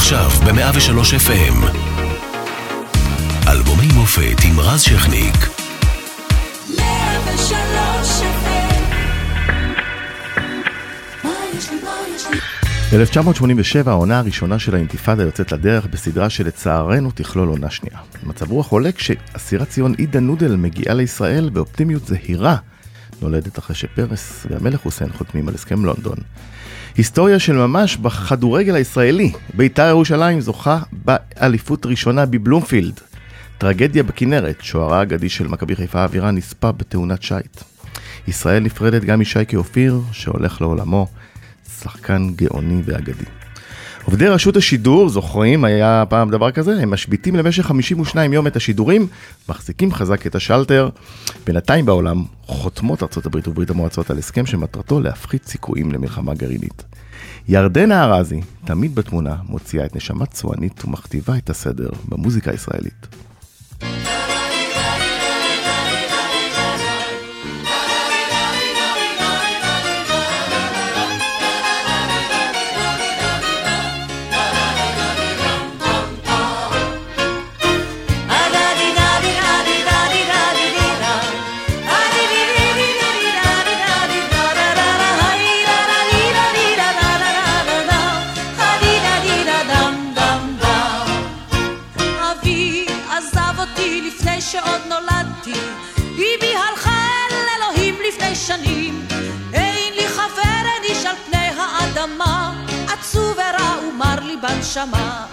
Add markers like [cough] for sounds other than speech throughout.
עכשיו ב-103 FM. אלבומי מופת עם רז שכניק. 103 FM. 1987, העונה הראשונה של האינתיפאדה יוצאת לדרך בסדרה שלצערנו תכלול עונה שנייה. מצב רוח עולה כשאסירת ציון עידה נודל מגיעה לישראל באופטימיות זהירה נולדת אחרי שפרס והמלך חוסיין חותמים על הסכם לונדון. היסטוריה של ממש בכדורגל הישראלי. בית"ר ירושלים זוכה באליפות ראשונה בבלומפילד. טרגדיה בכנרת, שוערה האגדי של מכבי חיפה אבירן נספה בתאונת שיט. ישראל נפרדת גם משייקי אופיר, שהולך לעולמו, שחקן גאוני ואגדי. עובדי רשות השידור, זוכרים, היה פעם דבר כזה, הם משביתים למשך 52 יום את השידורים, מחזיקים חזק את השלטר. בינתיים בעולם חותמות ארה"ב וברית המועצות על הסכם שמטרתו להפחית סיכויים למלחמה גרעינית. ירדנה ארזי, תמיד בתמונה, מוציאה את נשמה צוענית ומכתיבה את הסדר במוזיקה הישראלית. שעוד נולדתי, אמי הלכה אל אלוהים לפני שנים. אין לי חבר אין איש על פני האדמה, עצוב ורע ומר לי בנשמה.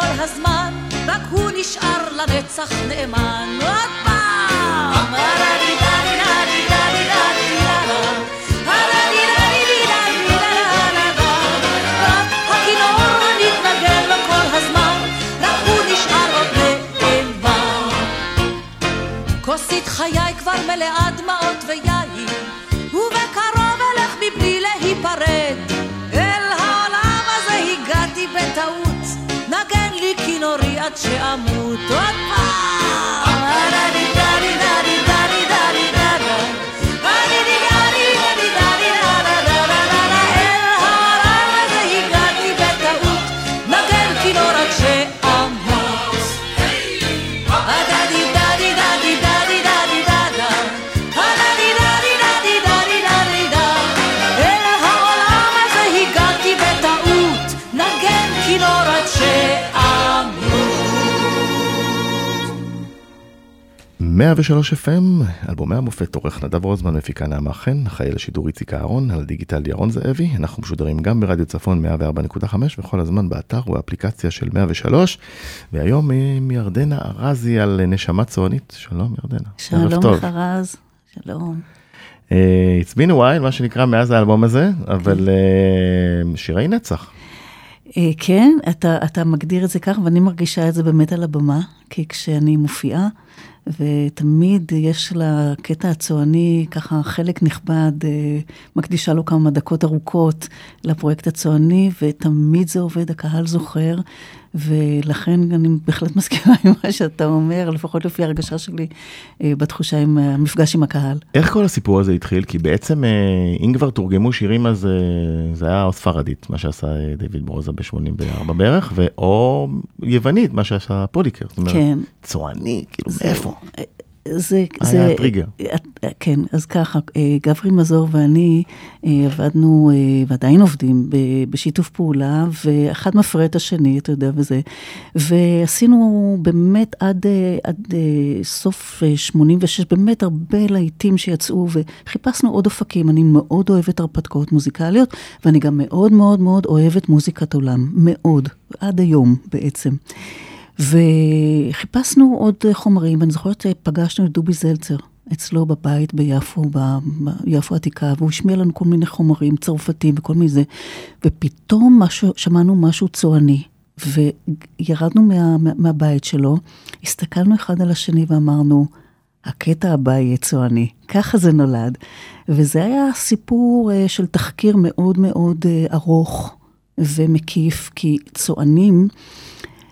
כל הזמן, רק הוא נשאר לנצח נאמן. עוד פעם! כינורי 103 FM, אלבומי המופת, עורך נדב רוזמן, מפיקה נעמה חן, אחראי לשידור איציק אהרון, על הדיגיטל ירון זאבי, אנחנו משודרים גם ברדיו צפון 104.5 וכל הזמן באתר ובאפליקציה של 103, והיום אה, מירדנה ארזי על נשמה צוענית, שלום ירדנה. שלום. לך רז, שלום. אה, It's been a while, מה שנקרא, מאז האלבום הזה, אבל אה, שירי נצח. אה, כן, אתה, אתה מגדיר את זה כך, ואני מרגישה את זה באמת על הבמה, כי כשאני מופיעה, ותמיד יש לקטע הצועני ככה חלק נכבד, אה, מקדישה לו כמה דקות ארוכות לפרויקט הצועני, ותמיד זה עובד, הקהל זוכר, ולכן אני בהחלט מסכימה עם מה שאתה אומר, לפחות לפי הרגשה שלי אה, בתחושה עם המפגש עם הקהל. איך כל הסיפור הזה התחיל? כי בעצם, אה, אם כבר תורגמו שירים, אז אה, זה היה ספרדית, מה שעשה דיוויד ברוזה ב-84 בערך, ו- או יוונית, מה שעשה פוליקר. זאת אומרת, כן. צועני, כאילו, מאיפה? זה, היה זה, הטריגר. כן, אז ככה, אה, גברי מזור ואני אה, עבדנו, אה, ועדיין עובדים, בשיתוף פעולה, ואחד מפרה את השני, אתה יודע, וזה. ועשינו באמת עד, עד סוף אה, 86, באמת הרבה להיטים שיצאו, וחיפשנו עוד אופקים. אני מאוד אוהבת הרפתקאות מוזיקליות, ואני גם מאוד מאוד מאוד אוהבת מוזיקת עולם, מאוד, עד היום בעצם. וחיפשנו עוד חומרים, אני זוכרת שפגשנו את דובי זלצר אצלו בבית ביפו, ביפו העתיקה, והוא השמיע לנו כל מיני חומרים צרפתיים וכל מיני זה, ופתאום משהו, שמענו משהו צועני, וירדנו מה, מה, מהבית שלו, הסתכלנו אחד על השני ואמרנו, הקטע הבא יהיה צועני. ככה זה נולד. וזה היה סיפור אה, של תחקיר מאוד מאוד אה, ארוך ומקיף, כי צוענים,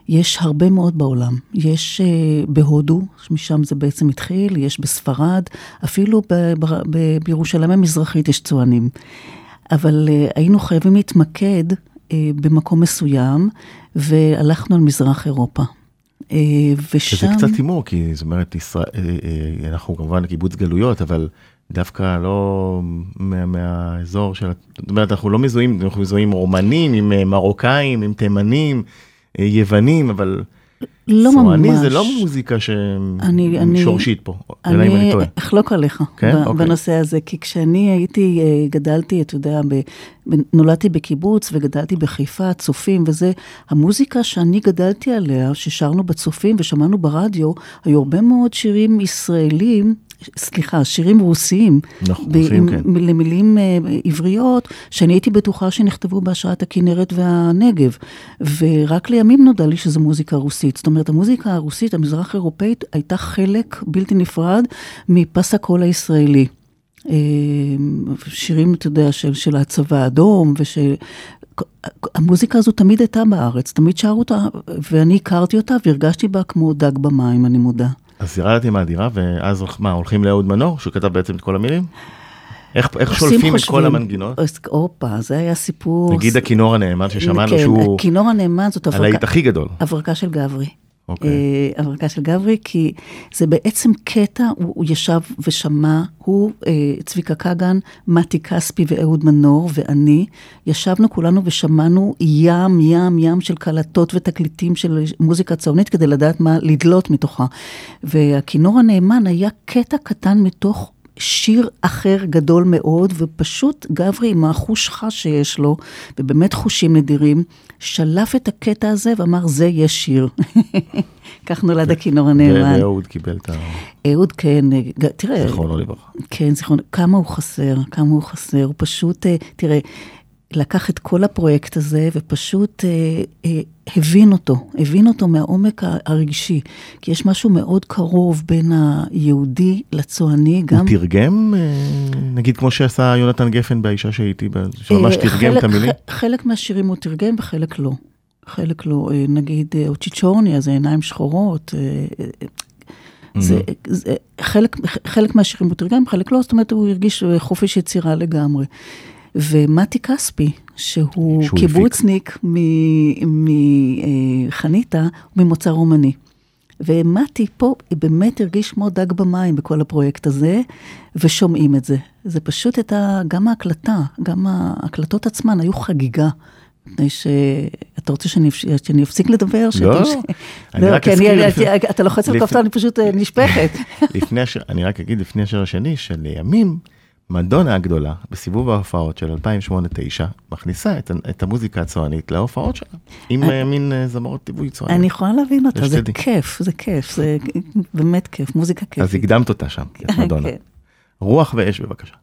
יש הרבה מאוד בעולם. יש uh, בהודו, משם זה בעצם התחיל, יש בספרד, אפילו ב- ב- ב- בירושלים המזרחית יש צוענים. אבל uh, היינו חייבים להתמקד uh, במקום מסוים, והלכנו על מזרח אירופה. Uh, ושם... שזה קצת הימור, כי זאת אומרת, ישראל, אנחנו כמובן קיבוץ גלויות, אבל דווקא לא מה, מהאזור של, זאת אומרת, אנחנו לא מזוהים, אנחנו מזוהים רומנים עם מרוקאים, עם תימנים. יוונים, אבל... לא ממש. זה לא מוזיקה שורשית פה, אלא אם אני טועה. אני אחלוק עליך כן? ב- אוקיי. בנושא הזה, כי כשאני הייתי, אה, גדלתי, אתה יודע, ב, נולדתי בקיבוץ וגדלתי בחיפה, צופים וזה, המוזיקה שאני גדלתי עליה, ששרנו בצופים ושמענו ברדיו, היו הרבה מאוד שירים ישראלים סליחה, שירים רוסיים, נכון, רוסיים, כן. למילים אה, עבריות, שאני הייתי בטוחה שנכתבו בהשראת הכנרת והנגב. ורק לימים נודע לי שזו מוזיקה רוסית. זאת אומרת, המוזיקה הרוסית, המזרח אירופאית, הייתה חלק בלתי נפרד מפס הקול הישראלי. אה, שירים, אתה יודע, של, של הצבא האדום, ושל... המוזיקה הזו תמיד הייתה בארץ, תמיד שרו אותה, ואני הכרתי אותה והרגשתי בה כמו דג במים, אני מודה. אז ירדתי מהדירה, ואז מה, הולכים לאהוד מנור, שהוא כתב בעצם את כל המילים? איך, איך שולפים את כל המנגינות? הופה, זה היה סיפור... נגיד הכינור הנאמן ששמענו כן, שהוא... הכינור הנאמן זאת הברקה... הלהיט הכי גדול. הברקה של גברי. אוקיי. אה, הברקה של גברי, כי זה בעצם קטע, הוא, הוא ישב ושמע, הוא, אה, צביקה כגן, מתי כספי ואהוד מנור ואני, ישבנו כולנו ושמענו ים, ים, ים של קלטות ותקליטים של מוזיקה צאונית כדי לדעת מה לדלות מתוכה. והכינור הנאמן היה קטע קטן מתוך שיר אחר גדול מאוד, ופשוט גברי עם החוש חש שיש לו, ובאמת חושים נדירים, שלף את הקטע הזה ואמר, זה יהיה שיר. [laughs] כך נולד הכינור הנאמן. ואהוד קיבל את ה... אהוד, כן, תראה. זכרונו לברכה. כן, זכרונו, כמה הוא חסר, כמה הוא חסר. הוא פשוט, אה, תראה, לקח את כל הפרויקט הזה ופשוט אה, אה, הבין אותו, הבין אותו מהעומק הרגשי. כי יש משהו מאוד קרוב בין היהודי לצועני, גם... הוא תרגם, אה, נגיד כמו שעשה יונתן גפן באישה שהייתי, שממש אה, תרגם את המילים? חלק מהשירים הוא תרגם וחלק לא. חלק לא, אה, נגיד אוצ'יצ'ורני, אז עיניים שחורות. זה, זה, חלק, חלק מהשירים הוא תרגם, חלק לא, זאת אומרת, הוא הרגיש חופש יצירה לגמרי. ומתי כספי, שהוא, שהוא קיבוצניק מחניתה, הוא ממוצא רומני. ומתי פה באמת הרגיש כמו דג במים בכל הפרויקט הזה, ושומעים את זה. זה פשוט הייתה, גם ההקלטה, גם ההקלטות עצמן היו חגיגה. מפני ש... אתה רוצה שאני, שאני אפסיק לדבר? לא, ש... אני לא, רק אזכיר... אני, לפני... אתה לוחץ על כפתור, אני פשוט אה, נשפכת. לפני הש... אני רק אגיד לפני השיר השני, שלימים מדונה הגדולה, בסיבוב ההופעות של 2008-2009, מכניסה את, את המוזיקה הצוענית להופעות שלה, עם אני, אה, מין אה, זמרות ליווי צועני. אני יכולה להבין אותה, זה כיף, זה כיף, זה באמת כיף, מוזיקה כיף. אז הקדמת אותה שם, [laughs] מדונה. כן. רוח ואש בבקשה.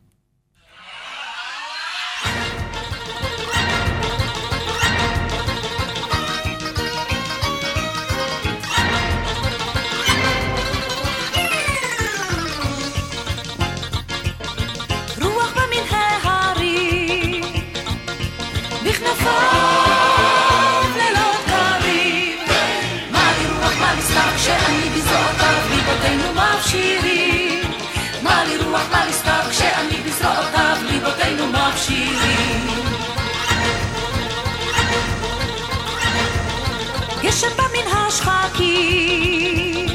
השחקים.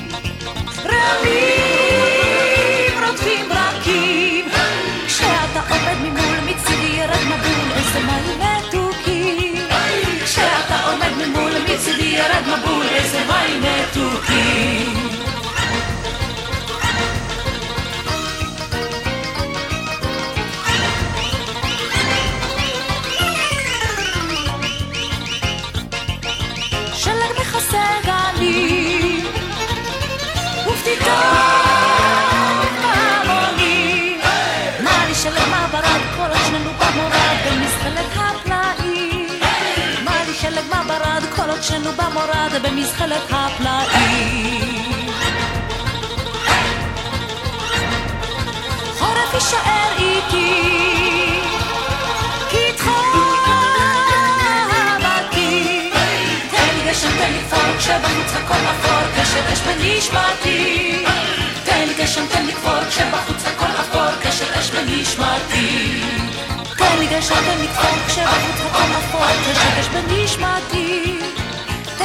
רבים רודפים ברקים, כשאתה עומד ממול מצידי ירד מבול איזה מים מתוקים. כשאתה עומד ממול מצידי ירד מבול איזה מים מתוקים. שלנו במורד במזחלת הפלאים. חורף יישאר איתי, כשבחוץ הכל אפור, קשר בנשמתי. תן לי גשם, תן לי כפור, כשבחוץ הכל אפור, קשר בנשמתי. תן לי גשם, תן לי כפור, כשבחוץ הכל אפור, קשר בנשמתי.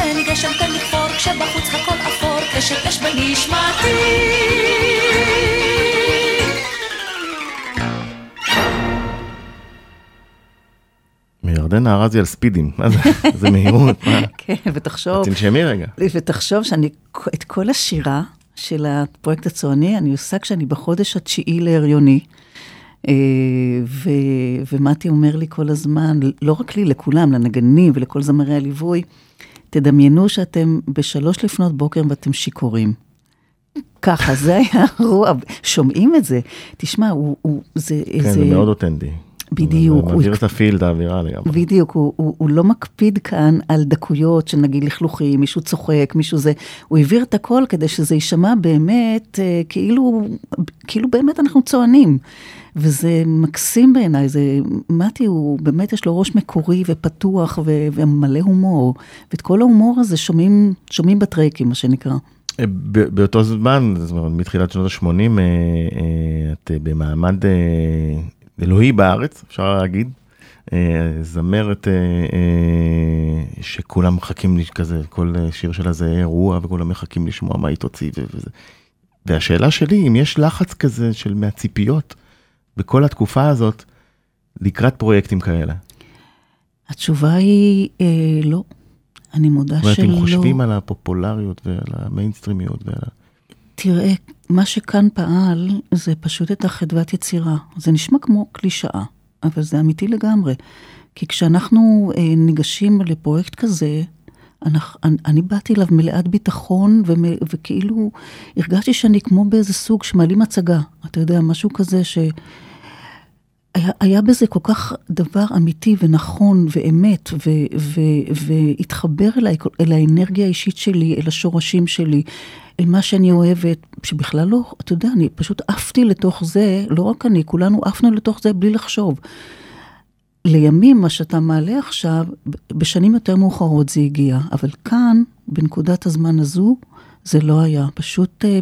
תן לי גשם, תן לי כפור, כשבחוץ הכל אפור, קשר אש בנשמתי. מירדנה ארזי על ספידים, מה זה? [laughs] זה מהירות, מה? כן, ותחשוב, תנשמי רגע. ותחשוב שאני, את כל השירה של הפרויקט הצועני, אני עושה כשאני בחודש התשיעי להריוני. אה, ו, ומתי אומר לי כל הזמן, לא רק לי, לכולם, לנגנים ולכל זמרי הליווי, תדמיינו שאתם בשלוש לפנות בוקר ואתם שיכורים. ככה, זה היה רוע, שומעים את זה. תשמע, הוא, הוא, זה... כן, זה מאוד אותנטי. בדיוק. זה מעביר את הפילד, האווירה לגמרי. בדיוק, הוא, הוא, הוא לא מקפיד כאן על דקויות של נגיד לכלוכים, מישהו צוחק, מישהו זה, הוא העביר את הכל כדי שזה יישמע באמת, אה, כאילו, כאילו באמת אנחנו צוענים. וזה מקסים בעיניי, זה, מתי הוא, באמת יש לו ראש מקורי ופתוח ו, ומלא הומור, ואת כל ההומור הזה שומעים, שומעים בטרייקים, מה שנקרא. אה, באותו זמן, זאת אומרת, מתחילת שנות ה-80, אה, את במעמד אלוהי בארץ, אפשר להגיד. זמרת שכולם מחכים לי כזה, כל שיר שלה זה אירוע וכולם מחכים לשמוע מה היא תוציא וזה. והשאלה שלי, אם יש לחץ כזה של מהציפיות בכל התקופה הזאת לקראת פרויקטים כאלה. התשובה היא אה, לא. אני מודה שלא. אם חושבים על הפופולריות ועל המיינסטרימיות ועל... תראה, מה שכאן פעל זה פשוט את החדוות יצירה. זה נשמע כמו קלישאה, אבל זה אמיתי לגמרי. כי כשאנחנו אה, ניגשים לפרויקט כזה, אני, אני, אני באתי אליו מלאת ביטחון, ומ, וכאילו הרגשתי שאני כמו באיזה סוג שמעלים הצגה. אתה יודע, משהו כזה ש... היה, היה בזה כל כך דבר אמיתי ונכון ואמת, ו, ו, והתחבר אליי, אל האנרגיה האישית שלי, אל השורשים שלי, אל מה שאני אוהבת, שבכלל לא, אתה יודע, אני פשוט עפתי לתוך זה, לא רק אני, כולנו עפנו לתוך זה בלי לחשוב. לימים, מה שאתה מעלה עכשיו, בשנים יותר מאוחרות זה הגיע, אבל כאן, בנקודת הזמן הזו, זה לא היה, פשוט אה,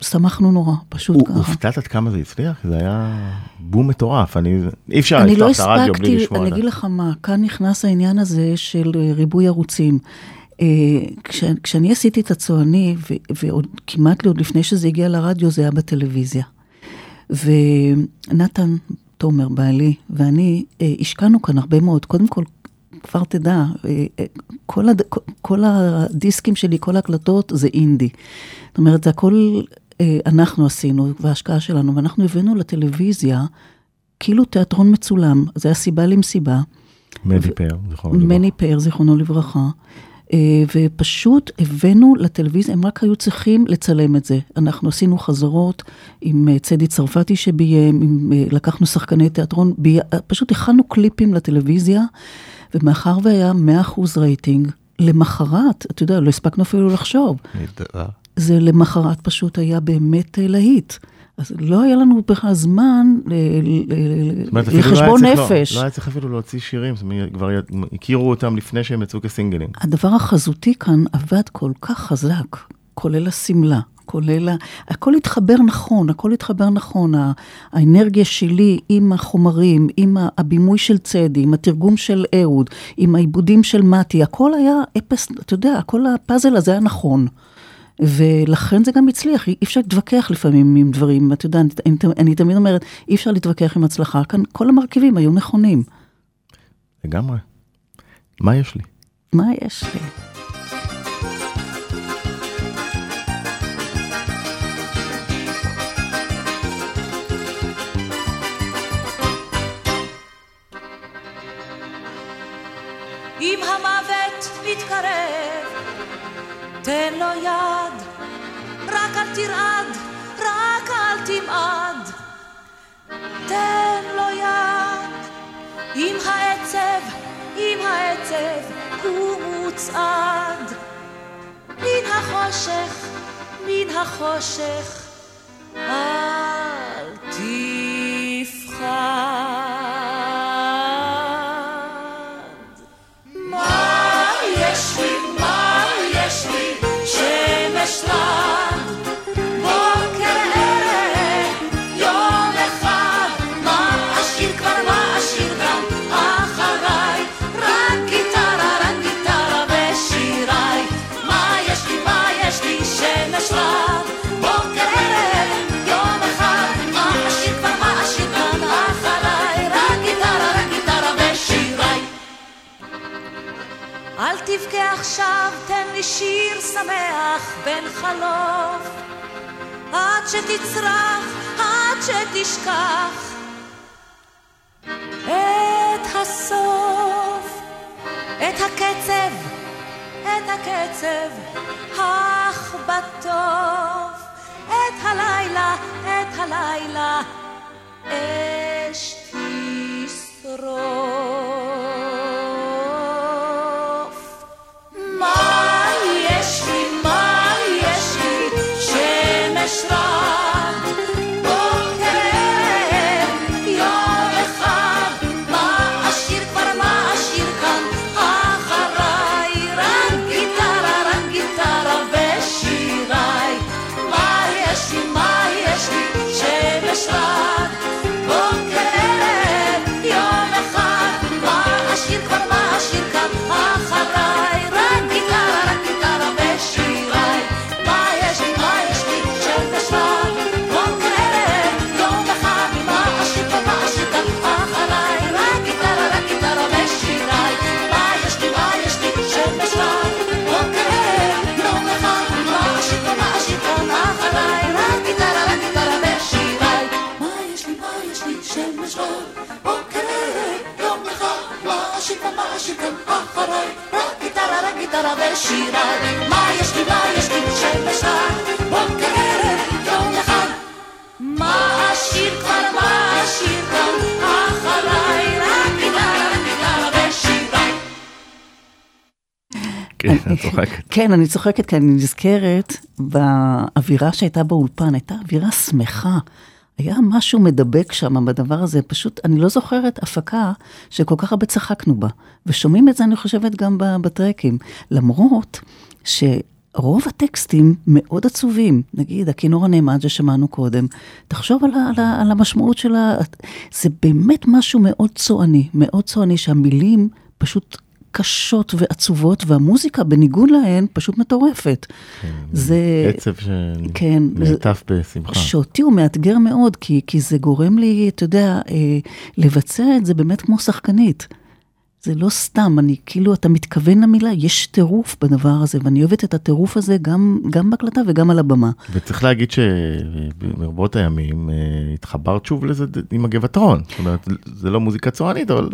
שמחנו נורא, פשוט ככה. הופתעת עד כמה זה הצליח? זה היה בום מטורף, אני, אי אפשר לפתוח לא את הרדיו בלי לשמוע. אני אגיד לך מה, כאן נכנס העניין הזה של אה, ריבוי ערוצים. אה, כש, כשאני עשיתי את הצועני, ועוד כמעט עוד לפני שזה הגיע לרדיו, זה היה בטלוויזיה. ונתן תומר, בעלי, ואני השקענו כאן הרבה מאוד. קודם כל, כבר תדע, אה, אה, כל, הד... כל הדיסקים שלי, כל ההקלטות זה אינדי. זאת אומרת, זה הכל אה, אנחנו עשינו, וההשקעה שלנו, ואנחנו הבאנו לטלוויזיה כאילו תיאטרון מצולם, זה היה סיבה למסיבה. מני פאר, זיכרונו לברכה. מני פאר, זיכרונו לברכה. ופשוט הבאנו לטלוויזיה, הם רק היו צריכים לצלם את זה. אנחנו עשינו חזרות עם צדי צרפתי שביים, עם, לקחנו שחקני תיאטרון, בי, פשוט הכנו קליפים לטלוויזיה. ומאחר והיה 100% רייטינג, למחרת, אתה יודע, לא הספקנו אפילו לחשוב. זה למחרת פשוט היה באמת אה, להיט. אז לא היה לנו בכלל זמן לא לחשבון נפש. לא היה צריך אפילו להוציא שירים, כבר הכירו אותם לפני שהם יצאו כסינגלים. הדבר החזותי כאן עבד כל כך חזק, כולל השמלה, כולל, הכל התחבר נכון, הכל התחבר נכון, האנרגיה שלי עם החומרים, עם הבימוי של צדי, עם התרגום של אהוד, עם העיבודים של מתי, הכל היה אפס, אתה יודע, כל הפאזל הזה היה נכון. ולכן זה גם הצליח, אי אפשר להתווכח לפעמים עם דברים, אתה יודע, אני, אני תמיד אומרת, אי אפשר להתווכח עם הצלחה, כאן כל המרכיבים היו נכונים. לגמרי. מה יש לי? מה יש לי? תן לו יד, רק אל תרעד, רק אל תמעד. תן לו יד, עם העצב, עם העצב, הוא מוצעד. מן החושך, מן החושך, אל לי שיר שמח בין חלוף, עד שתצרח, עד שתשכח. את הסוף, את הקצב, את הקצב, אך בטוב, את הלילה, את הלילה, אש תשרוף. ושיריי. מה יש לי, מה יש לי, שמש בוקר, יום אחד, מה אשיר כבר, מה אשיר כאן, אחריי, רק ושיריי. כן, את צוחקת. כן, אני צוחקת כי אני נזכרת באווירה שהייתה באולפן, הייתה אווירה שמחה. היה משהו מדבק שם בדבר הזה, פשוט, אני לא זוכרת הפקה שכל כך הרבה צחקנו בה. ושומעים את זה, אני חושבת, גם בטרקים. למרות שרוב הטקסטים מאוד עצובים. נגיד, הכינור הנאמן ששמענו קודם, תחשוב על, על, על המשמעות של ה... זה באמת משהו מאוד צועני, מאוד צועני, שהמילים פשוט קשות ועצובות, והמוזיקה, בניגוד להן, פשוט מטורפת. זה... עצב כן, שנעטף בשמחה. שאותי הוא מאתגר מאוד, כי, כי זה גורם לי, אתה יודע, אה, לבצע את זה באמת כמו שחקנית. זה לא סתם, אני כאילו, אתה מתכוון למילה, יש טירוף בדבר הזה, ואני אוהבת את הטירוף הזה גם, גם בהקלטה וגם על הבמה. וצריך להגיד שברבות הימים אה, התחברת שוב לזה עם הגבעתרון. זאת אומרת, זה לא מוזיקה צוענית, אבל...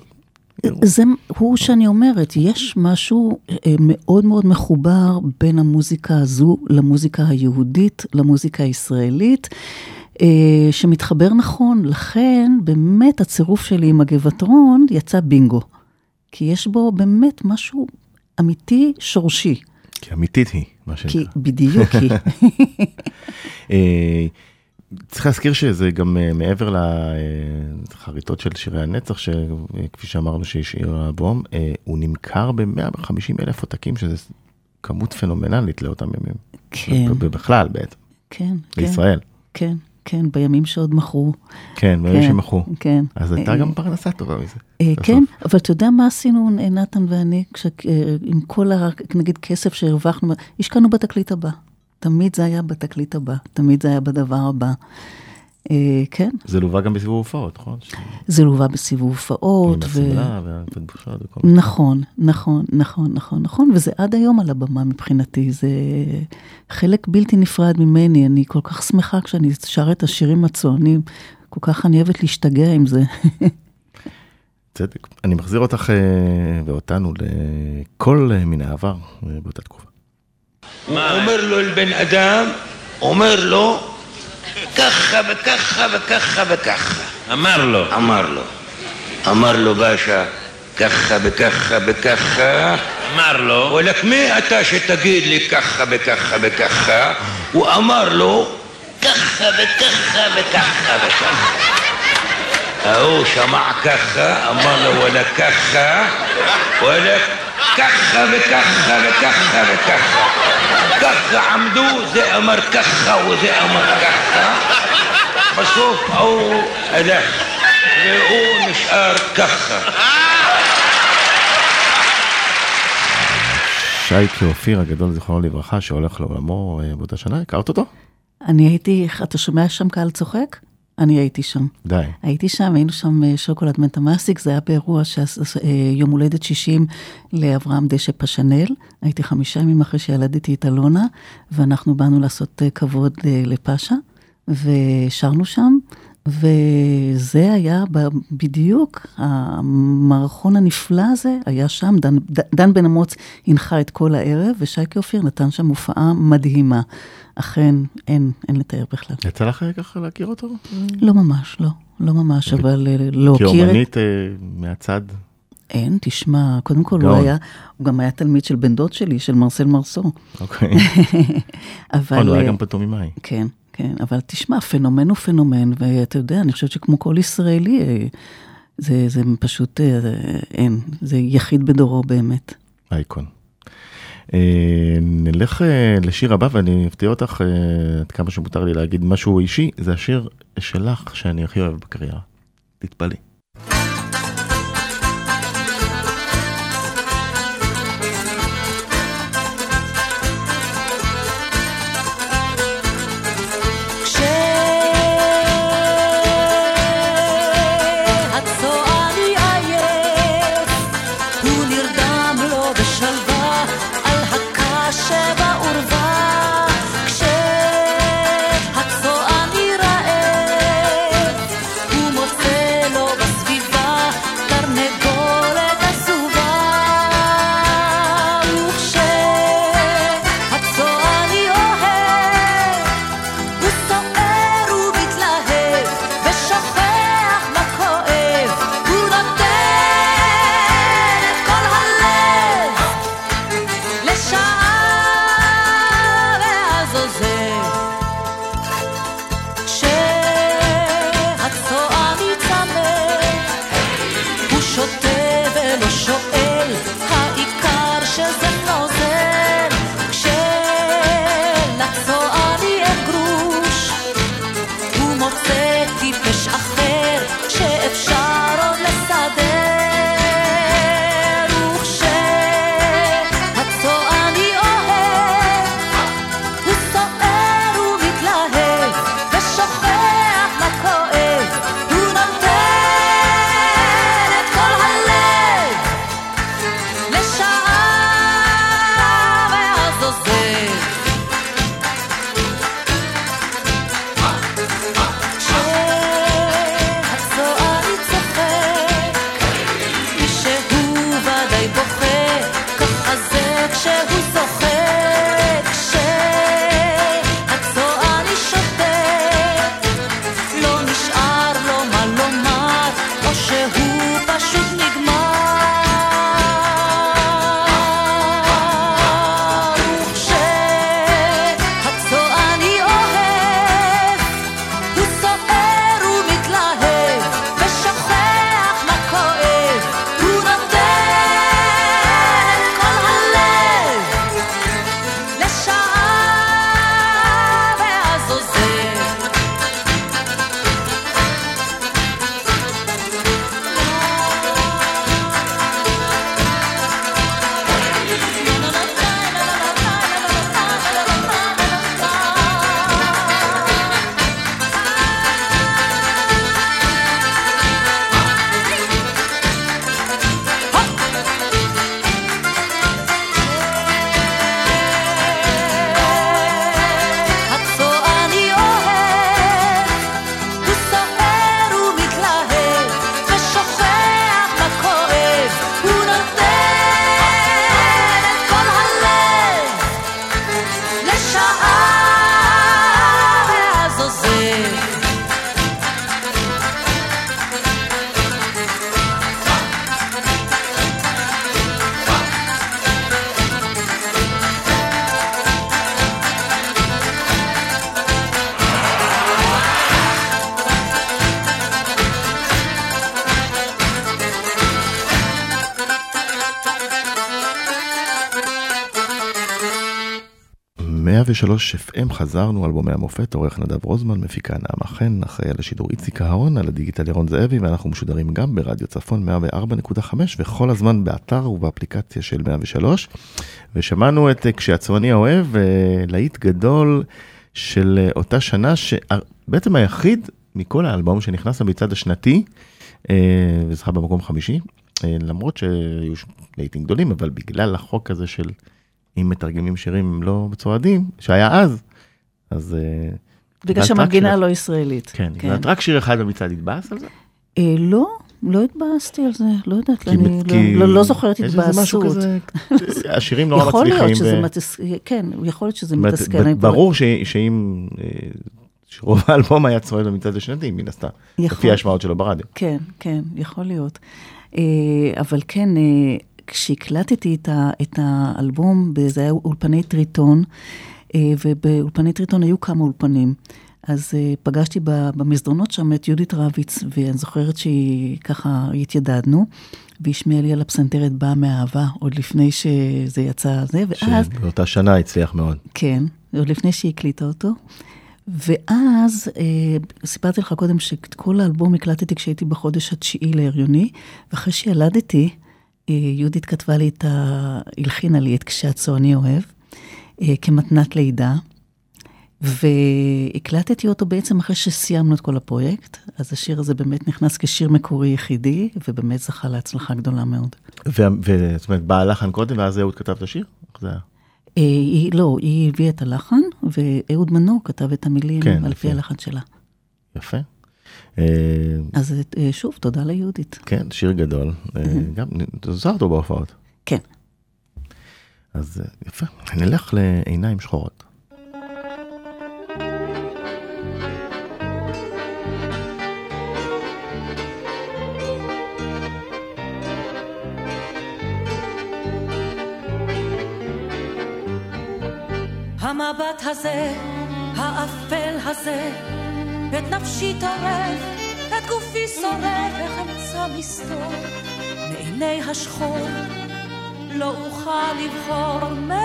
זה הוא שאני אומרת, יש משהו אה, מאוד מאוד מחובר בין המוזיקה הזו למוזיקה היהודית, למוזיקה הישראלית, אה, שמתחבר נכון. לכן, באמת הצירוף שלי עם הגבעתרון יצא בינגו. כי יש בו באמת משהו אמיתי, שורשי. כי אמיתית היא, מה שנקרא. כי בדיוק היא. [laughs] אה, צריך להזכיר שזה גם אה, מעבר לחריטות של שירי הנצח, שכפי שאמרנו שהשאיר האלבום, אה, הוא נמכר ב-150 אלף עותקים, שזה כמות פנומנלית לאותם ימים. כן. בכלל בעצם, כן, כן. בישראל. כן, כן, בימים שעוד מכרו. כן, בימים כן, שמכרו. כן. אז הייתה אה, גם פרנסה טובה מזה. אה. כן, אבל אתה יודע מה עשינו, אה, נתן ואני, כש, אה, עם כל, ה, נגיד, כסף שהרווחנו, השקענו בתקליט הבא. תמיד זה היה בתקליט הבא, תמיד זה היה בדבר הבא. אה, כן, זה לווה גם בסיבוב הופעות, נכון? זה לווה בסיבוב עם הופעות. השמלה והתלבושות וכל מיני. נכון, נכון, נכון, נכון, נכון, וזה עד היום על הבמה מבחינתי, זה חלק בלתי נפרד ממני, אני כל כך שמחה כשאני שרה את השירים הצוענים, כל כך אני אוהבת להשתגע עם זה. צדק. אני מחזיר אותך אה, ואותנו לכל אה, מן העבר אה, באותה תקופה. הוא אומר לו לבן אדם, אומר לו, ככה וככה וככה וככה. אמר לו. אמר לו. אמר לו באשה, ככה וככה וככה. אמר לו. וואלכ, מי אתה שתגיד לי ככה וככה וככה? הוא אמר לו, ככה וככה וככה וככה. ההוא שמע ככה, אמר לו וואלה ככה, וככה וככה וככה. ככה עמדו, זה אמר ככה וזה אמר ככה. בסוף ההוא הלך, והוא נשאר ככה. שייקה אופיר הגדול, זיכרונו לברכה, שהולך לעולמו אה, באותה שנה, הכרת אותו? אני הייתי, אתה שומע שם קהל צוחק? אני הייתי שם. די. הייתי שם, היינו שם אה, שוקולד מנטמאסיק, זה היה באירוע אה, יום הולדת 60 לאברהם דשא פשנל. הייתי חמישה ימים אחרי שילדתי את אלונה, ואנחנו באנו לעשות אה, כבוד לפאשה, ושרנו שם. וזה היה בדיוק, המערכון הנפלא הזה היה שם, דן, דן בן אמוץ הנחה את כל הערב, ושייקי אופיר נתן שם הופעה מדהימה. אכן, אין, אין לתאר בכלל. יצא לך ככה להכיר אותו? לא ממש, לא, לא ממש, אבל להכיר... כאומנית מהצד? אין, תשמע, קודם כל הוא היה, הוא גם היה תלמיד של בן דוד שלי, של מרסל מרסו. אוקיי. [laughs] אבל... הוא היה גם פתומי כן. כן, אבל תשמע, פנומן הוא פנומן, ואתה יודע, אני חושבת שכמו כל ישראלי, אה, זה, זה פשוט, אה, אין, זה יחיד בדורו באמת. אייקון. אה, נלך לשיר הבא ואני אפתיע אותך עד כמה שמותר לי להגיד משהו אישי, זה השיר שלך שאני הכי אוהב בקריירה. תתפלאי. FM חזרנו, אלבומי המופת, עורך נדב רוזמן, מפיקה נעמה חן, אחראי על השידור איציק אהרון, על הדיגיטל ירון זאבי, ואנחנו משודרים גם ברדיו צפון 104.5, וכל הזמן באתר ובאפליקציה של 103. ושמענו את כשהצועני האוהב, להיט גדול של אותה שנה, שבעצם היחיד מכל האלבום שנכנס למצעד השנתי, אה, וזכה במקום חמישי, אה, למרות שהיו לעיתים גדולים, אבל בגלל החוק הזה של אם מתרגמים שירים לא מצועדים, שהיה אז, אז... אה, בגלל שהמנגינה לא ישראלית. כן, קיבלת רק שיר אחד במצעד, התבאס על זה? אה, לא, לא התבאסתי על זה, לא יודעת, כי- אני כי- לא- לא- לא זוכרת התבאסות. כזה, [laughs] השירים נורא יכול מצליחים. להיות שזה ו- מתסכל, כן, יכול להיות שזה מתסכל. אני- ברור ש- שאם, אה, שרוב [laughs] האלבום היה צועד במצעד השנתי, מן הסתם, יכול. לפי ההשמעות שלו ברדיו. כן, כן, יכול להיות. אה, אבל כן, כשהקלטתי את ה- את האלבום, זה היה אולפני טריטון, אה, ובאולפני טריטון היו כמה אולפנים. אז אה, פגשתי במסדרונות שם את יהודית רביץ, ואני זוכרת שהיא ככה התיידדנו, והיא השמיעה לי על הפסנתרת באה מאהבה, עוד לפני שזה יצא זה, ואז... שבאותה שנה הצליח מאוד. כן, עוד לפני שהיא הקליטה אותו. ואז, אה, סיפרתי לך קודם שאת כל האלבום הקלטתי כשהייתי בחודש התשיעי להריוני, ואחרי שילדתי, יהודית כתבה לי את ה... הלחינה לי את כשהצועני אוהב, אה, כמתנת לידה, והקלטתי אותו בעצם אחרי שסיימנו את כל הפרויקט, אז השיר הזה באמת נכנס כשיר מקורי יחידי, ובאמת זכה להצלחה גדולה מאוד. וזאת אומרת, בא הלחן קודם, ואז אהוד כתב את השיר? איך זה היה? אה, היא, לא, היא הביאה את הלחן, ואהוד מנור כתב את המילים כן, על לפי. פי הלחן שלה. יפה. אה, אז אה, שוב, תודה ליהודית. כן, שיר גדול. אה, גם, זוכר אותו בהופעות. כן. אז יפה. נלך לעיניים שחורות. המבט הזה, האפל הזה, את נפשי טורף, את גופי שורף, איך אמצא מסתור מעיני השחור, לא אוכל לבחור מנוחה.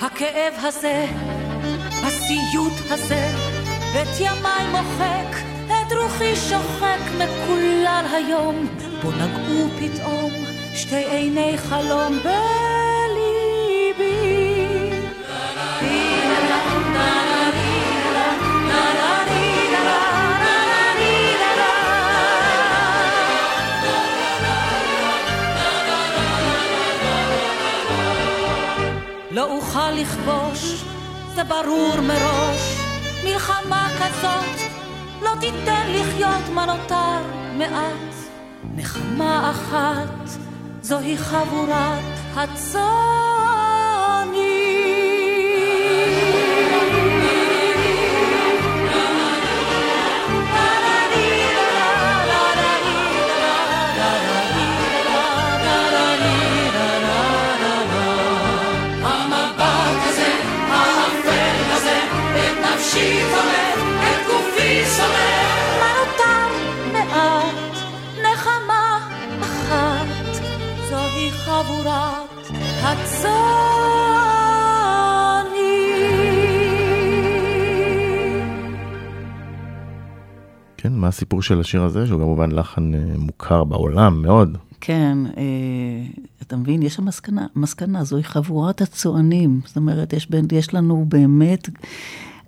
הכאב הזה, הסיוט הזה, את ימיי מוחק, את רוחי שוחק מקולל היום, בו נגעו פתאום שתי עיני חלום בליבי. לא אוכל לכבוש, זה ברור מראש. מלחמה כזאת לא תיתן לחיות מה נותר מעט. נחמה אחת, זוהי חבורת מה של השיר הזה, שהוא כמובן לחן אה, מוכר בעולם מאוד. כן, אה, אתה מבין, יש שם מסקנה, מסקנה, זוהי חבורת הצוענים. זאת אומרת, יש, יש לנו באמת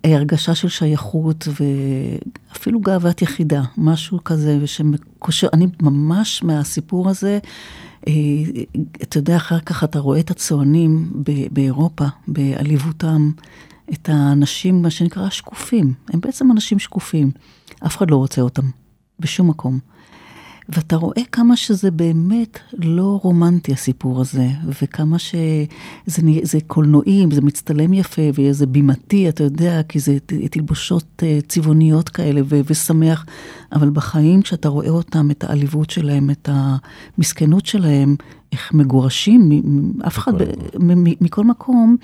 אה, הרגשה של שייכות ואפילו גאוות יחידה, משהו כזה, שמקושר, אני ממש מהסיפור הזה, אתה יודע, אחר כך אתה רואה את הצוענים באירופה, בעליבותם, את האנשים, מה שנקרא, שקופים. הם בעצם אנשים שקופים. אף אחד לא רוצה אותם, בשום מקום. ואתה רואה כמה שזה באמת לא רומנטי הסיפור הזה, וכמה שזה זה קולנועים, זה מצטלם יפה, וזה בימתי, אתה יודע, כי זה תלבושות אה, צבעוניות כאלה, ו- ושמח, אבל בחיים, כשאתה רואה אותם, את העליבות שלהם, את המסכנות שלהם, איך מגורשים, אף אחד, מכל מקום,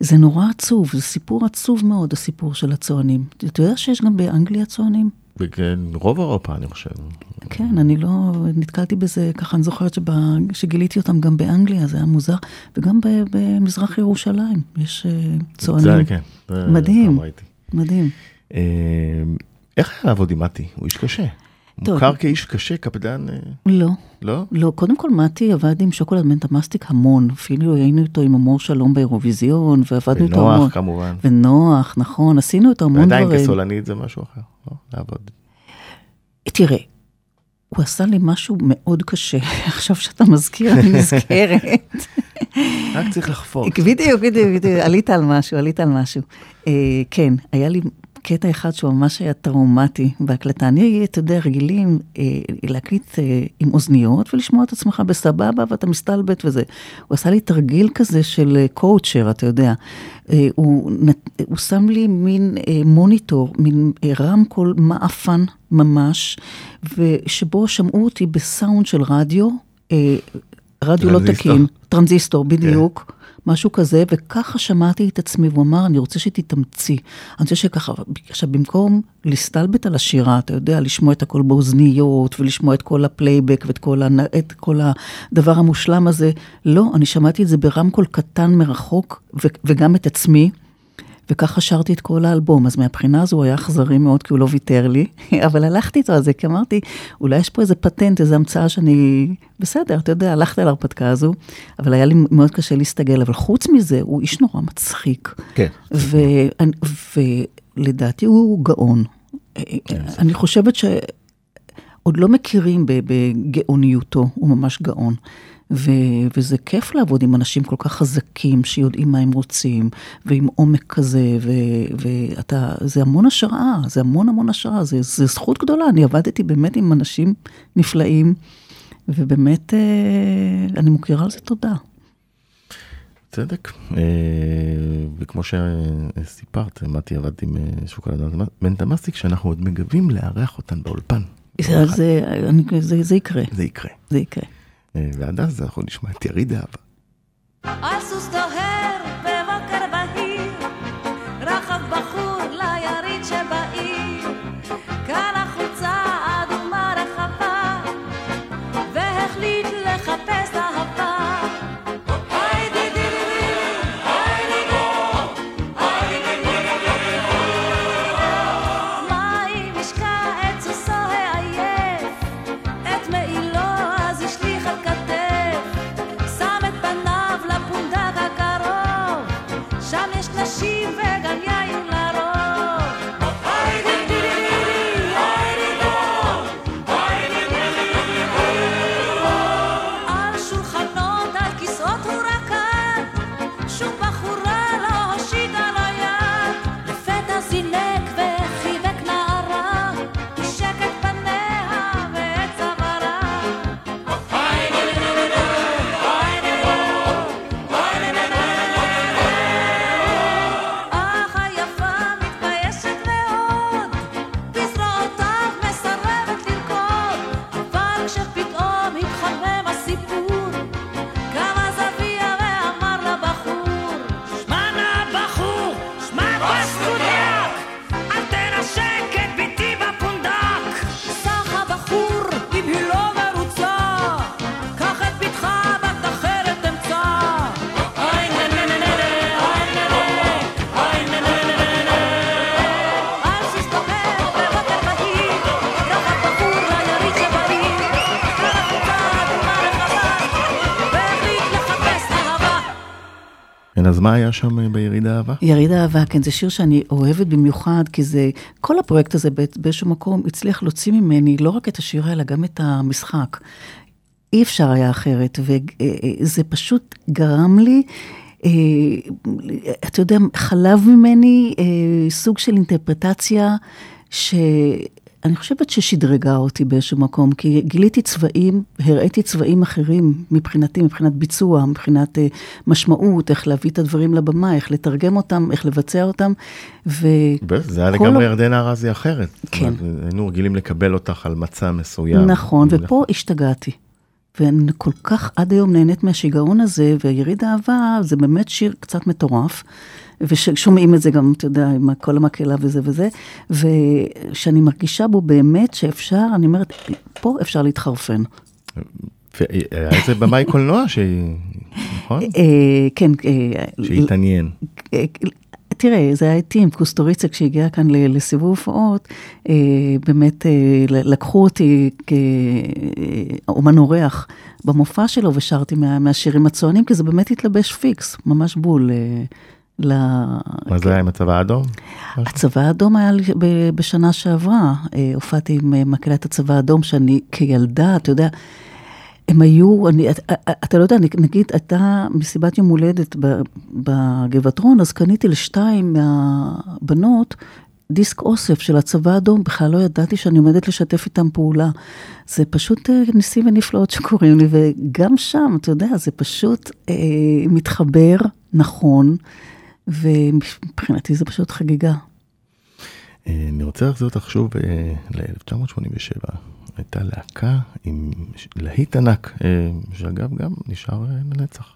זה נורא עצוב, זה סיפור עצוב מאוד, הסיפור של הצוענים. אתה יודע שיש גם באנגליה צוענים? וכן, רוב אירופה, אני חושב. כן, אני לא, נתקלתי בזה, ככה אני זוכרת שב, שגיליתי אותם גם באנגליה, זה היה מוזר, וגם ב, במזרח ירושלים, יש אה, צוענים. זה, כן. זה מדהים. מדהים. אה, איך היה לעבוד עם מתי? הוא איש קשה. מוכר כאיש קשה, קפדן, אה, לא. לא? לא, קודם כל מתי עבד עם שוקולד מנטה מסטיק המון, אפילו היינו איתו עם אמור שלום באירוויזיון, ועבדנו איתו המון. ונוח כמובן. ונוח, נכון, עשינו איתו המון דברים. ועדיין כסולנית זה משהו אחר, לא? לעבוד. תראה, הוא עשה לי משהו מאוד קשה, [laughs] עכשיו שאתה מזכיר, אני נזכרת. רק צריך לחפור. [laughs] בדיוק, בדיוק, בדיוק, עלית על משהו, עלית על משהו. אה, כן, היה לי קטע אחד שהוא ממש היה טראומטי בהקלטה. אני, אתה יודע, רגילים אה, להקליט אה, עם אוזניות ולשמוע את עצמך בסבבה ואתה מסתלבט וזה. הוא עשה לי תרגיל כזה של אה, קואוצ'ר, אתה יודע. אה, הוא, נת- הוא שם לי מין אה, מוניטור, מין אה, רמקול מעפן ממש, ושבו שמעו אותי בסאונד של רדיו, אה, רדיו לא טרנזיסטור. תקין, טרנזיסטור, בדיוק. משהו כזה, וככה שמעתי את עצמי, והוא אמר, אני רוצה שתתאמצי. אני רוצה שככה, עכשיו, במקום להסתלבט על השירה, אתה יודע, לשמוע את הכל באוזניות, ולשמוע את כל הפלייבק, ואת כל, הנ... כל הדבר המושלם הזה, לא, אני שמעתי את זה ברמקול קטן מרחוק, ו... וגם את עצמי. וככה שרתי את כל האלבום, אז מהבחינה הזו הוא היה אכזרי מאוד, כי הוא לא ויתר לי, [laughs] אבל הלכתי איתו על זה, כי אמרתי, אולי יש פה איזה פטנט, איזה המצאה שאני... בסדר, אתה יודע, הלכתי על ההרפתקה הזו, אבל היה לי מאוד קשה להסתגל, אבל חוץ מזה, הוא איש נורא מצחיק. כן. ולדעתי הוא גאון. אני חושבת שעוד לא מכירים בגאוניותו, הוא ממש גאון. ו- וזה כיף לעבוד עם אנשים כל כך חזקים, שיודעים מה הם רוצים, ועם עומק כזה, ו- ואתה, זה המון השראה, זה המון המון השראה, זה, זה זכות גדולה. אני עבדתי באמת עם אנשים נפלאים, ובאמת אה, אני מוקירה על זה תודה. צדק. אה, וכמו שסיפרת, מתי עבד עם אה, שוקולד מנטה מסטיק, שאנחנו עוד מגבים לארח אותן באולפן. זה, זה, אני, זה, זה יקרה, זה יקרה. זה יקרה. אה, ועד אז אנחנו נשמע את יריד אהבה. על סוס דוהר מה היה שם אה, ביריד אהבה? יריד אהבה, כן, זה שיר שאני אוהבת במיוחד, כי זה, כל הפרויקט הזה בא- באיזשהו מקום הצליח להוציא ממני לא רק את השיר, אלא גם את המשחק. אי אפשר היה אחרת, וזה פשוט גרם לי, אה, אתה יודע, חלב ממני אה, סוג של אינטרפרטציה, שאני חושבת ששדרגה אותי באיזשהו מקום, כי גיליתי צבעים, הראיתי צבעים אחרים מבחינתי, מבחינת ביצוע, מבחינת אה, משמעות, איך להביא את הדברים לבמה, איך לתרגם אותם, איך לבצע אותם, ו... זה היה לגמרי ה- ירדנה ארזי אחרת. כן. היינו רגילים לקבל אותך על מצע מסוים. נכון, ופה השתגעתי. ואני כל כך עד היום נהנית מהשיגעון הזה, ויריד אהבה זה באמת שיר קצת מטורף, וששומעים את זה גם, אתה יודע, עם כל המקהלה וזה וזה, ושאני מרגישה בו באמת שאפשר, אני אומרת, פה אפשר להתחרפן. והיה איזה במאי קולנוע שהיא, נכון? אה, כן, אה, שהתעניין. אה, תראה, זה היה איתי עם קוסטוריצה כשהגיע כאן לסיבוב הופעות, אה, באמת אה, לקחו אותי כאומן אורח במופע שלו ושרתי מה, מהשירים הצוענים, כי זה באמת התלבש פיקס, ממש בול. ל... מה זה היה עם הצבא האדום? הצבא האדום היה בשנה שעברה, הופעתי עם מקהלת הצבא האדום, שאני כילדה, אתה יודע, הם היו, אני, אתה, אתה לא יודע, נגיד, הייתה מסיבת יום הולדת בגבעתרון, אז קניתי לשתיים מהבנות דיסק אוסף של הצבא האדום, בכלל לא ידעתי שאני עומדת לשתף איתם פעולה. זה פשוט אה, ניסים ונפלאות שקורים לי, וגם שם, אתה יודע, זה פשוט אה, מתחבר נכון, ומבחינתי זה פשוט חגיגה. אה, אני רוצה לחזור אותך שוב אה, ל-1987. הייתה להקה עם להיט ענק, אה, שאגב גם נשאר לנצח.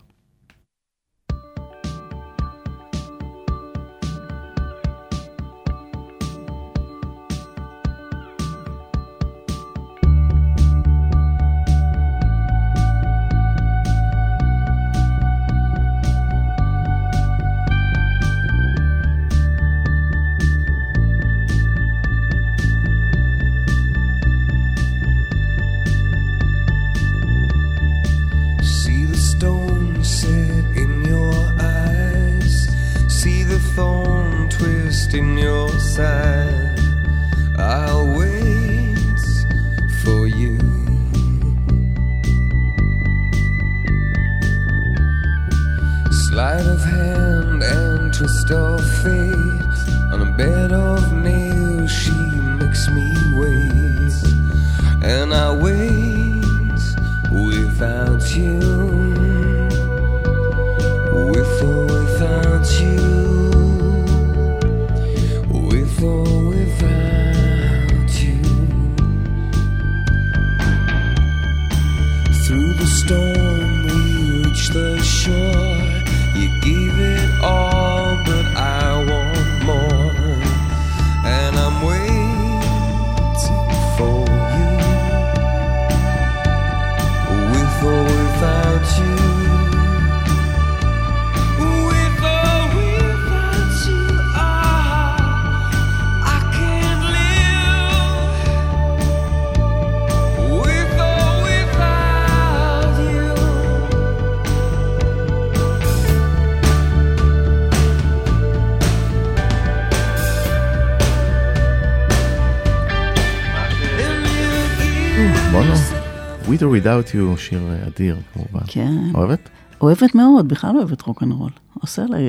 With or Without You, שיר אדיר כמובן. כן. אוהבת? אוהבת מאוד, בכלל אוהבת רוקנרול. עושה עליי,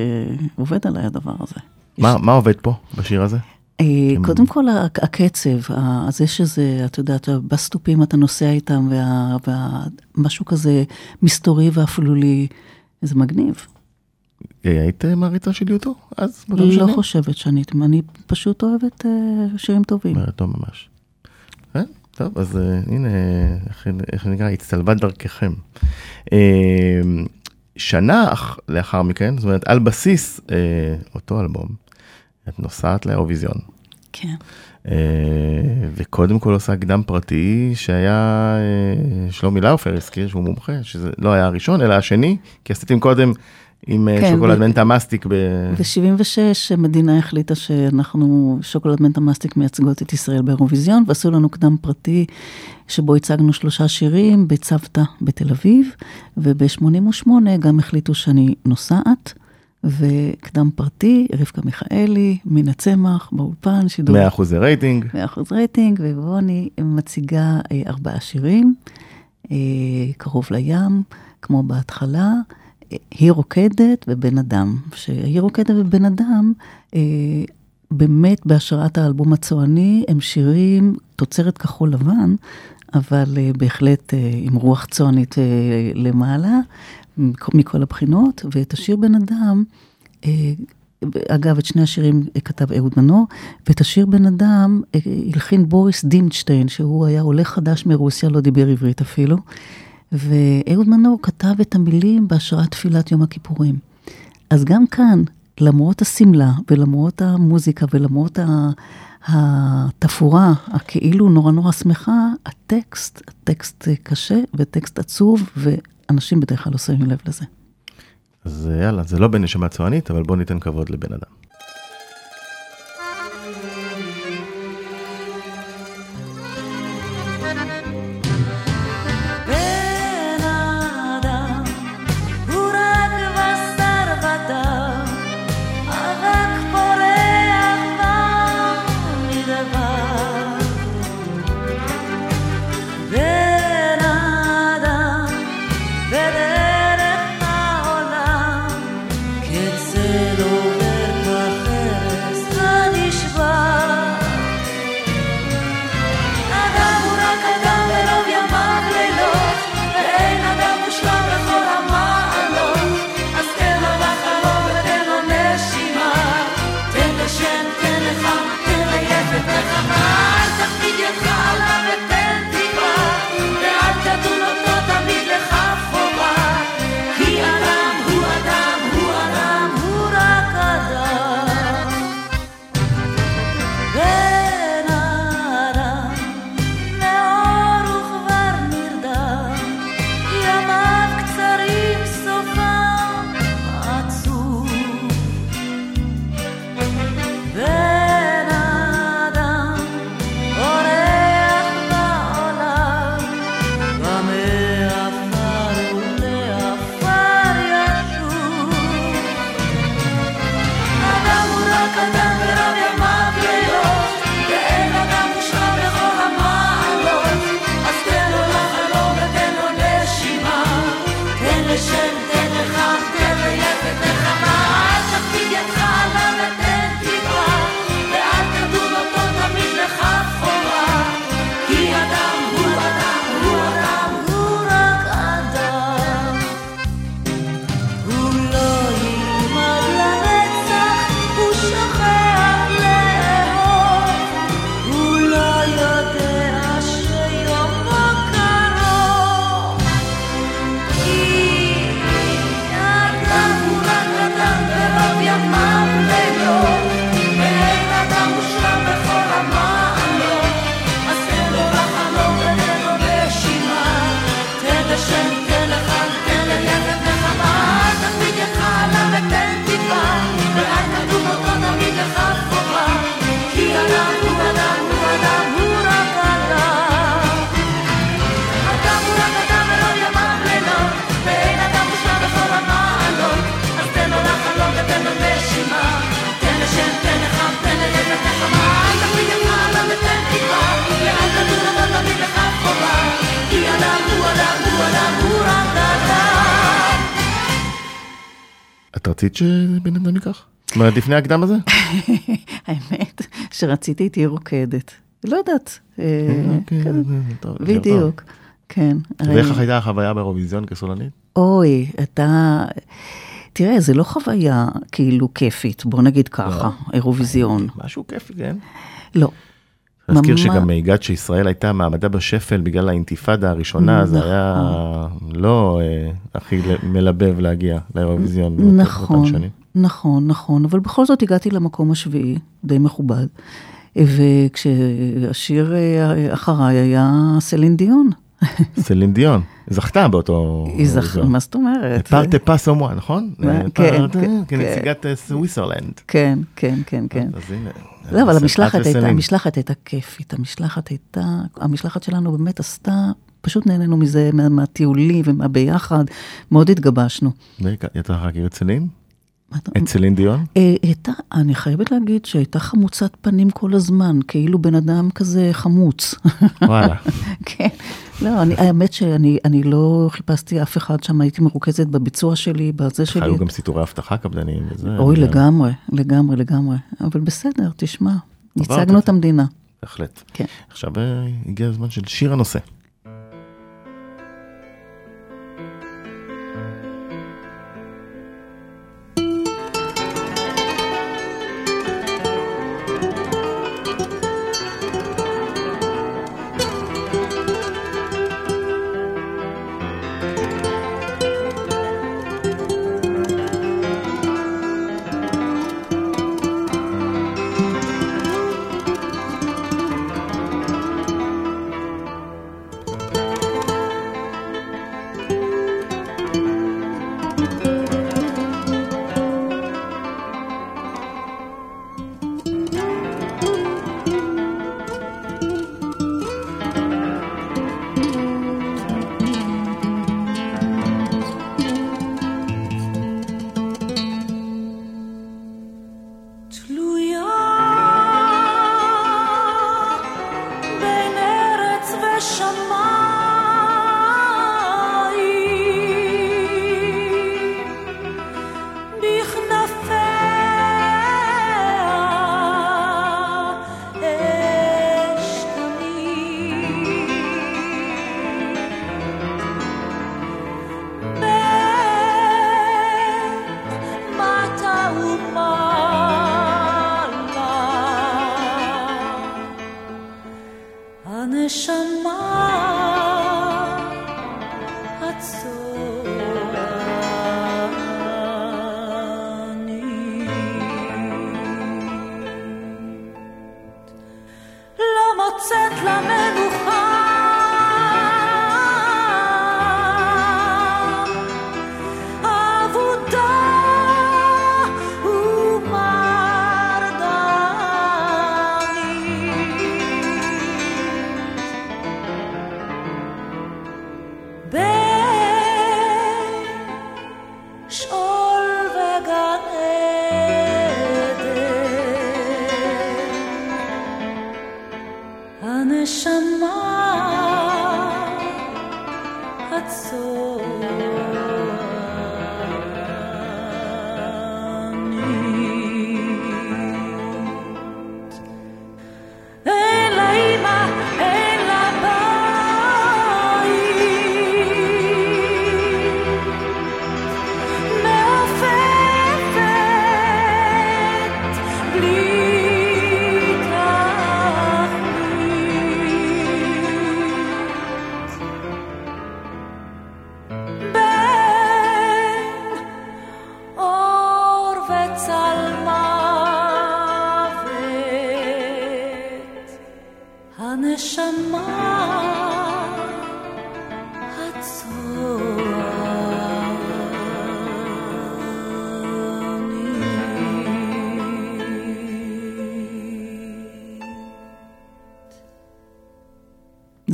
עובד עליי הדבר הזה. מה, יש... מה עובד פה, בשיר הזה? אה, קודם כל הקצב, זה שזה, אתה יודע, בסטופים אתה נוסע איתם, ומשהו כזה מסתורי ואפלולי, זה מגניב. אה, היית מעריצה של יוטו אז? לא חושבת שאני, אני פשוט אוהבת אה, שירים טובים. טוב ממש. טוב, אז uh, הנה, איך, נקרא, הצטלבה דרככם. Uh, שנה לאחר מכן, זאת אומרת, על בסיס uh, אותו אלבום, את נוסעת לאירוויזיון. כן. וקודם כל עושה קדם פרטי שהיה שלומי לאופר הזכיר שהוא מומחה, שזה לא היה הראשון אלא השני, כי עשיתם קודם עם אה, כן, שוקולד ב- מנטה מסטיק. ב... ב-76 המדינה החליטה שאנחנו, שוקולד מנטה מסטיק מייצגות את ישראל באירוויזיון, ועשו לנו קדם פרטי שבו הצגנו שלושה שירים בצוותא בתל אביב, וב-88 גם החליטו שאני נוסעת. וקדם פרטי, רבקה מיכאלי, מינה צמח, באולפן, שידור. 100% רייטינג. 100% רייטינג, ובו אני מציגה אה, ארבעה שירים, אה, קרוב לים, כמו בהתחלה, היא רוקדת ובן אדם. שהיא רוקדת ובן אדם, אה, באמת בהשראת האלבום הצועני, הם שירים תוצרת כחול לבן, אבל אה, בהחלט אה, עם רוח צוענית למעלה, מכל הבחינות, ואת השיר בן אדם, אה, אגב, את שני השירים כתב אהוד מנור, ואת השיר בן אדם הלחין בוריס דימצ'טיין, שהוא היה עולה חדש מרוסיה, לא דיבר עברית אפילו. ואהוד מנור כתב את המילים בהשראת תפילת יום הכיפורים. אז גם כאן, למרות השמלה ולמרות המוזיקה ולמרות התפאורה הכאילו נורא נורא שמחה, הטקסט, הטקסט קשה וטקסט עצוב, ואנשים בדרך כלל לא שמים לב לזה. אז יאללה, זה לא בנשמה צוענית, אבל בואו ניתן כבוד לבן אדם. רצית שבן אדם ייקח? זאת אומרת, לפני הקדם הזה? [laughs] האמת שרציתי תהיי רוקדת. לא יודעת. אה, אוקיי, טוב. בדיוק, כן. ואיך הייתה החוויה באירוויזיון כסולנית? אוי, אתה... תראה, זה לא חוויה כאילו כיפית, בוא נגיד ככה, אירוויזיון. משהו כיפי, כן? לא. ממש- שגם הגעת שישראל הייתה מעמדה בשפל בגלל האינתיפאדה הראשונה, זה היה לא אה, הכי מלבב להגיע לאירוויזיון. באותן- נכון, שנים. נכון, נכון, אבל בכל זאת הגעתי למקום השביעי, די מכובד, וכשהשיר אה, אחריי היה סלין דיון. [laughs] סלין דיון, זכתה באותו... היא זכרה, מה זאת אומרת? פארטה פס אומרה, נכון? אה, כן, פארטה, כן, כנציגת אה, סוויסרלנד. כן, כן, כן, כן. אז הנה. לא, אבל המשלחת הייתה. המשלחת הייתה כיפית, המשלחת הייתה, המשלחת שלנו באמת עשתה, פשוט נהנינו מזה, מה- מהטיולים ומהביחד, מאוד התגבשנו. יצא לך? מה אתה- את סלין דיון? אה, הייתה, אני חייבת להגיד שהייתה חמוצת פנים כל הזמן, כאילו בן אדם כזה חמוץ. וואלה. [laughs] כן. לא, אני, האמת שאני אני לא חיפשתי אף אחד שם, הייתי מרוכזת בביצוע שלי, בזה שלי. היו גם סיטורי אבטחה קפדניים וזה. אוי, לגמרי, לגמרי, לגמרי. אבל בסדר, תשמע, ייצגנו את את המדינה. בהחלט. כן. עכשיו אה, הגיע הזמן של שיר הנושא.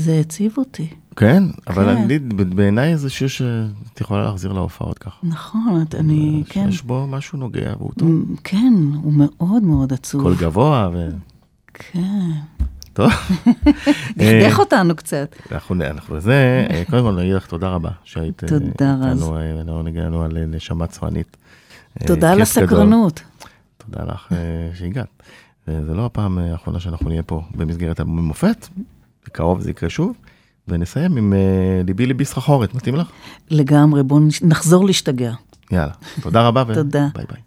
זה הציב אותי. כן, אבל כן. אני, בעיניי זה שיר שאת יכולה להחזיר להופעות ככה. נכון, את- אני, כן. יש בו משהו נוגע והוא טוב. כן, הוא מאוד מאוד עצוב. קול גבוה ו... כן. טוב. [laughs] דכדך אותנו קצת. אנחנו, אנחנו זה, אה, קודם כל נגיד לך תודה רבה שהיית אה. איתנו, אה, לעונג לנו על אה, נשמה צוענית. אה, תודה על. הסקרנות. תודה לך אה, שהגעת. וזה לא הפעם אה, האחרונה שאנחנו נהיה פה במסגרת אלבומי מופת, בקרוב זה יקרה שוב, ונסיים עם אה, ליבי ליבי סחרחורת, מתאים לך? לגמרי, בואו נחזור להשתגע. יאללה, תודה רבה תודה. וביי ביי.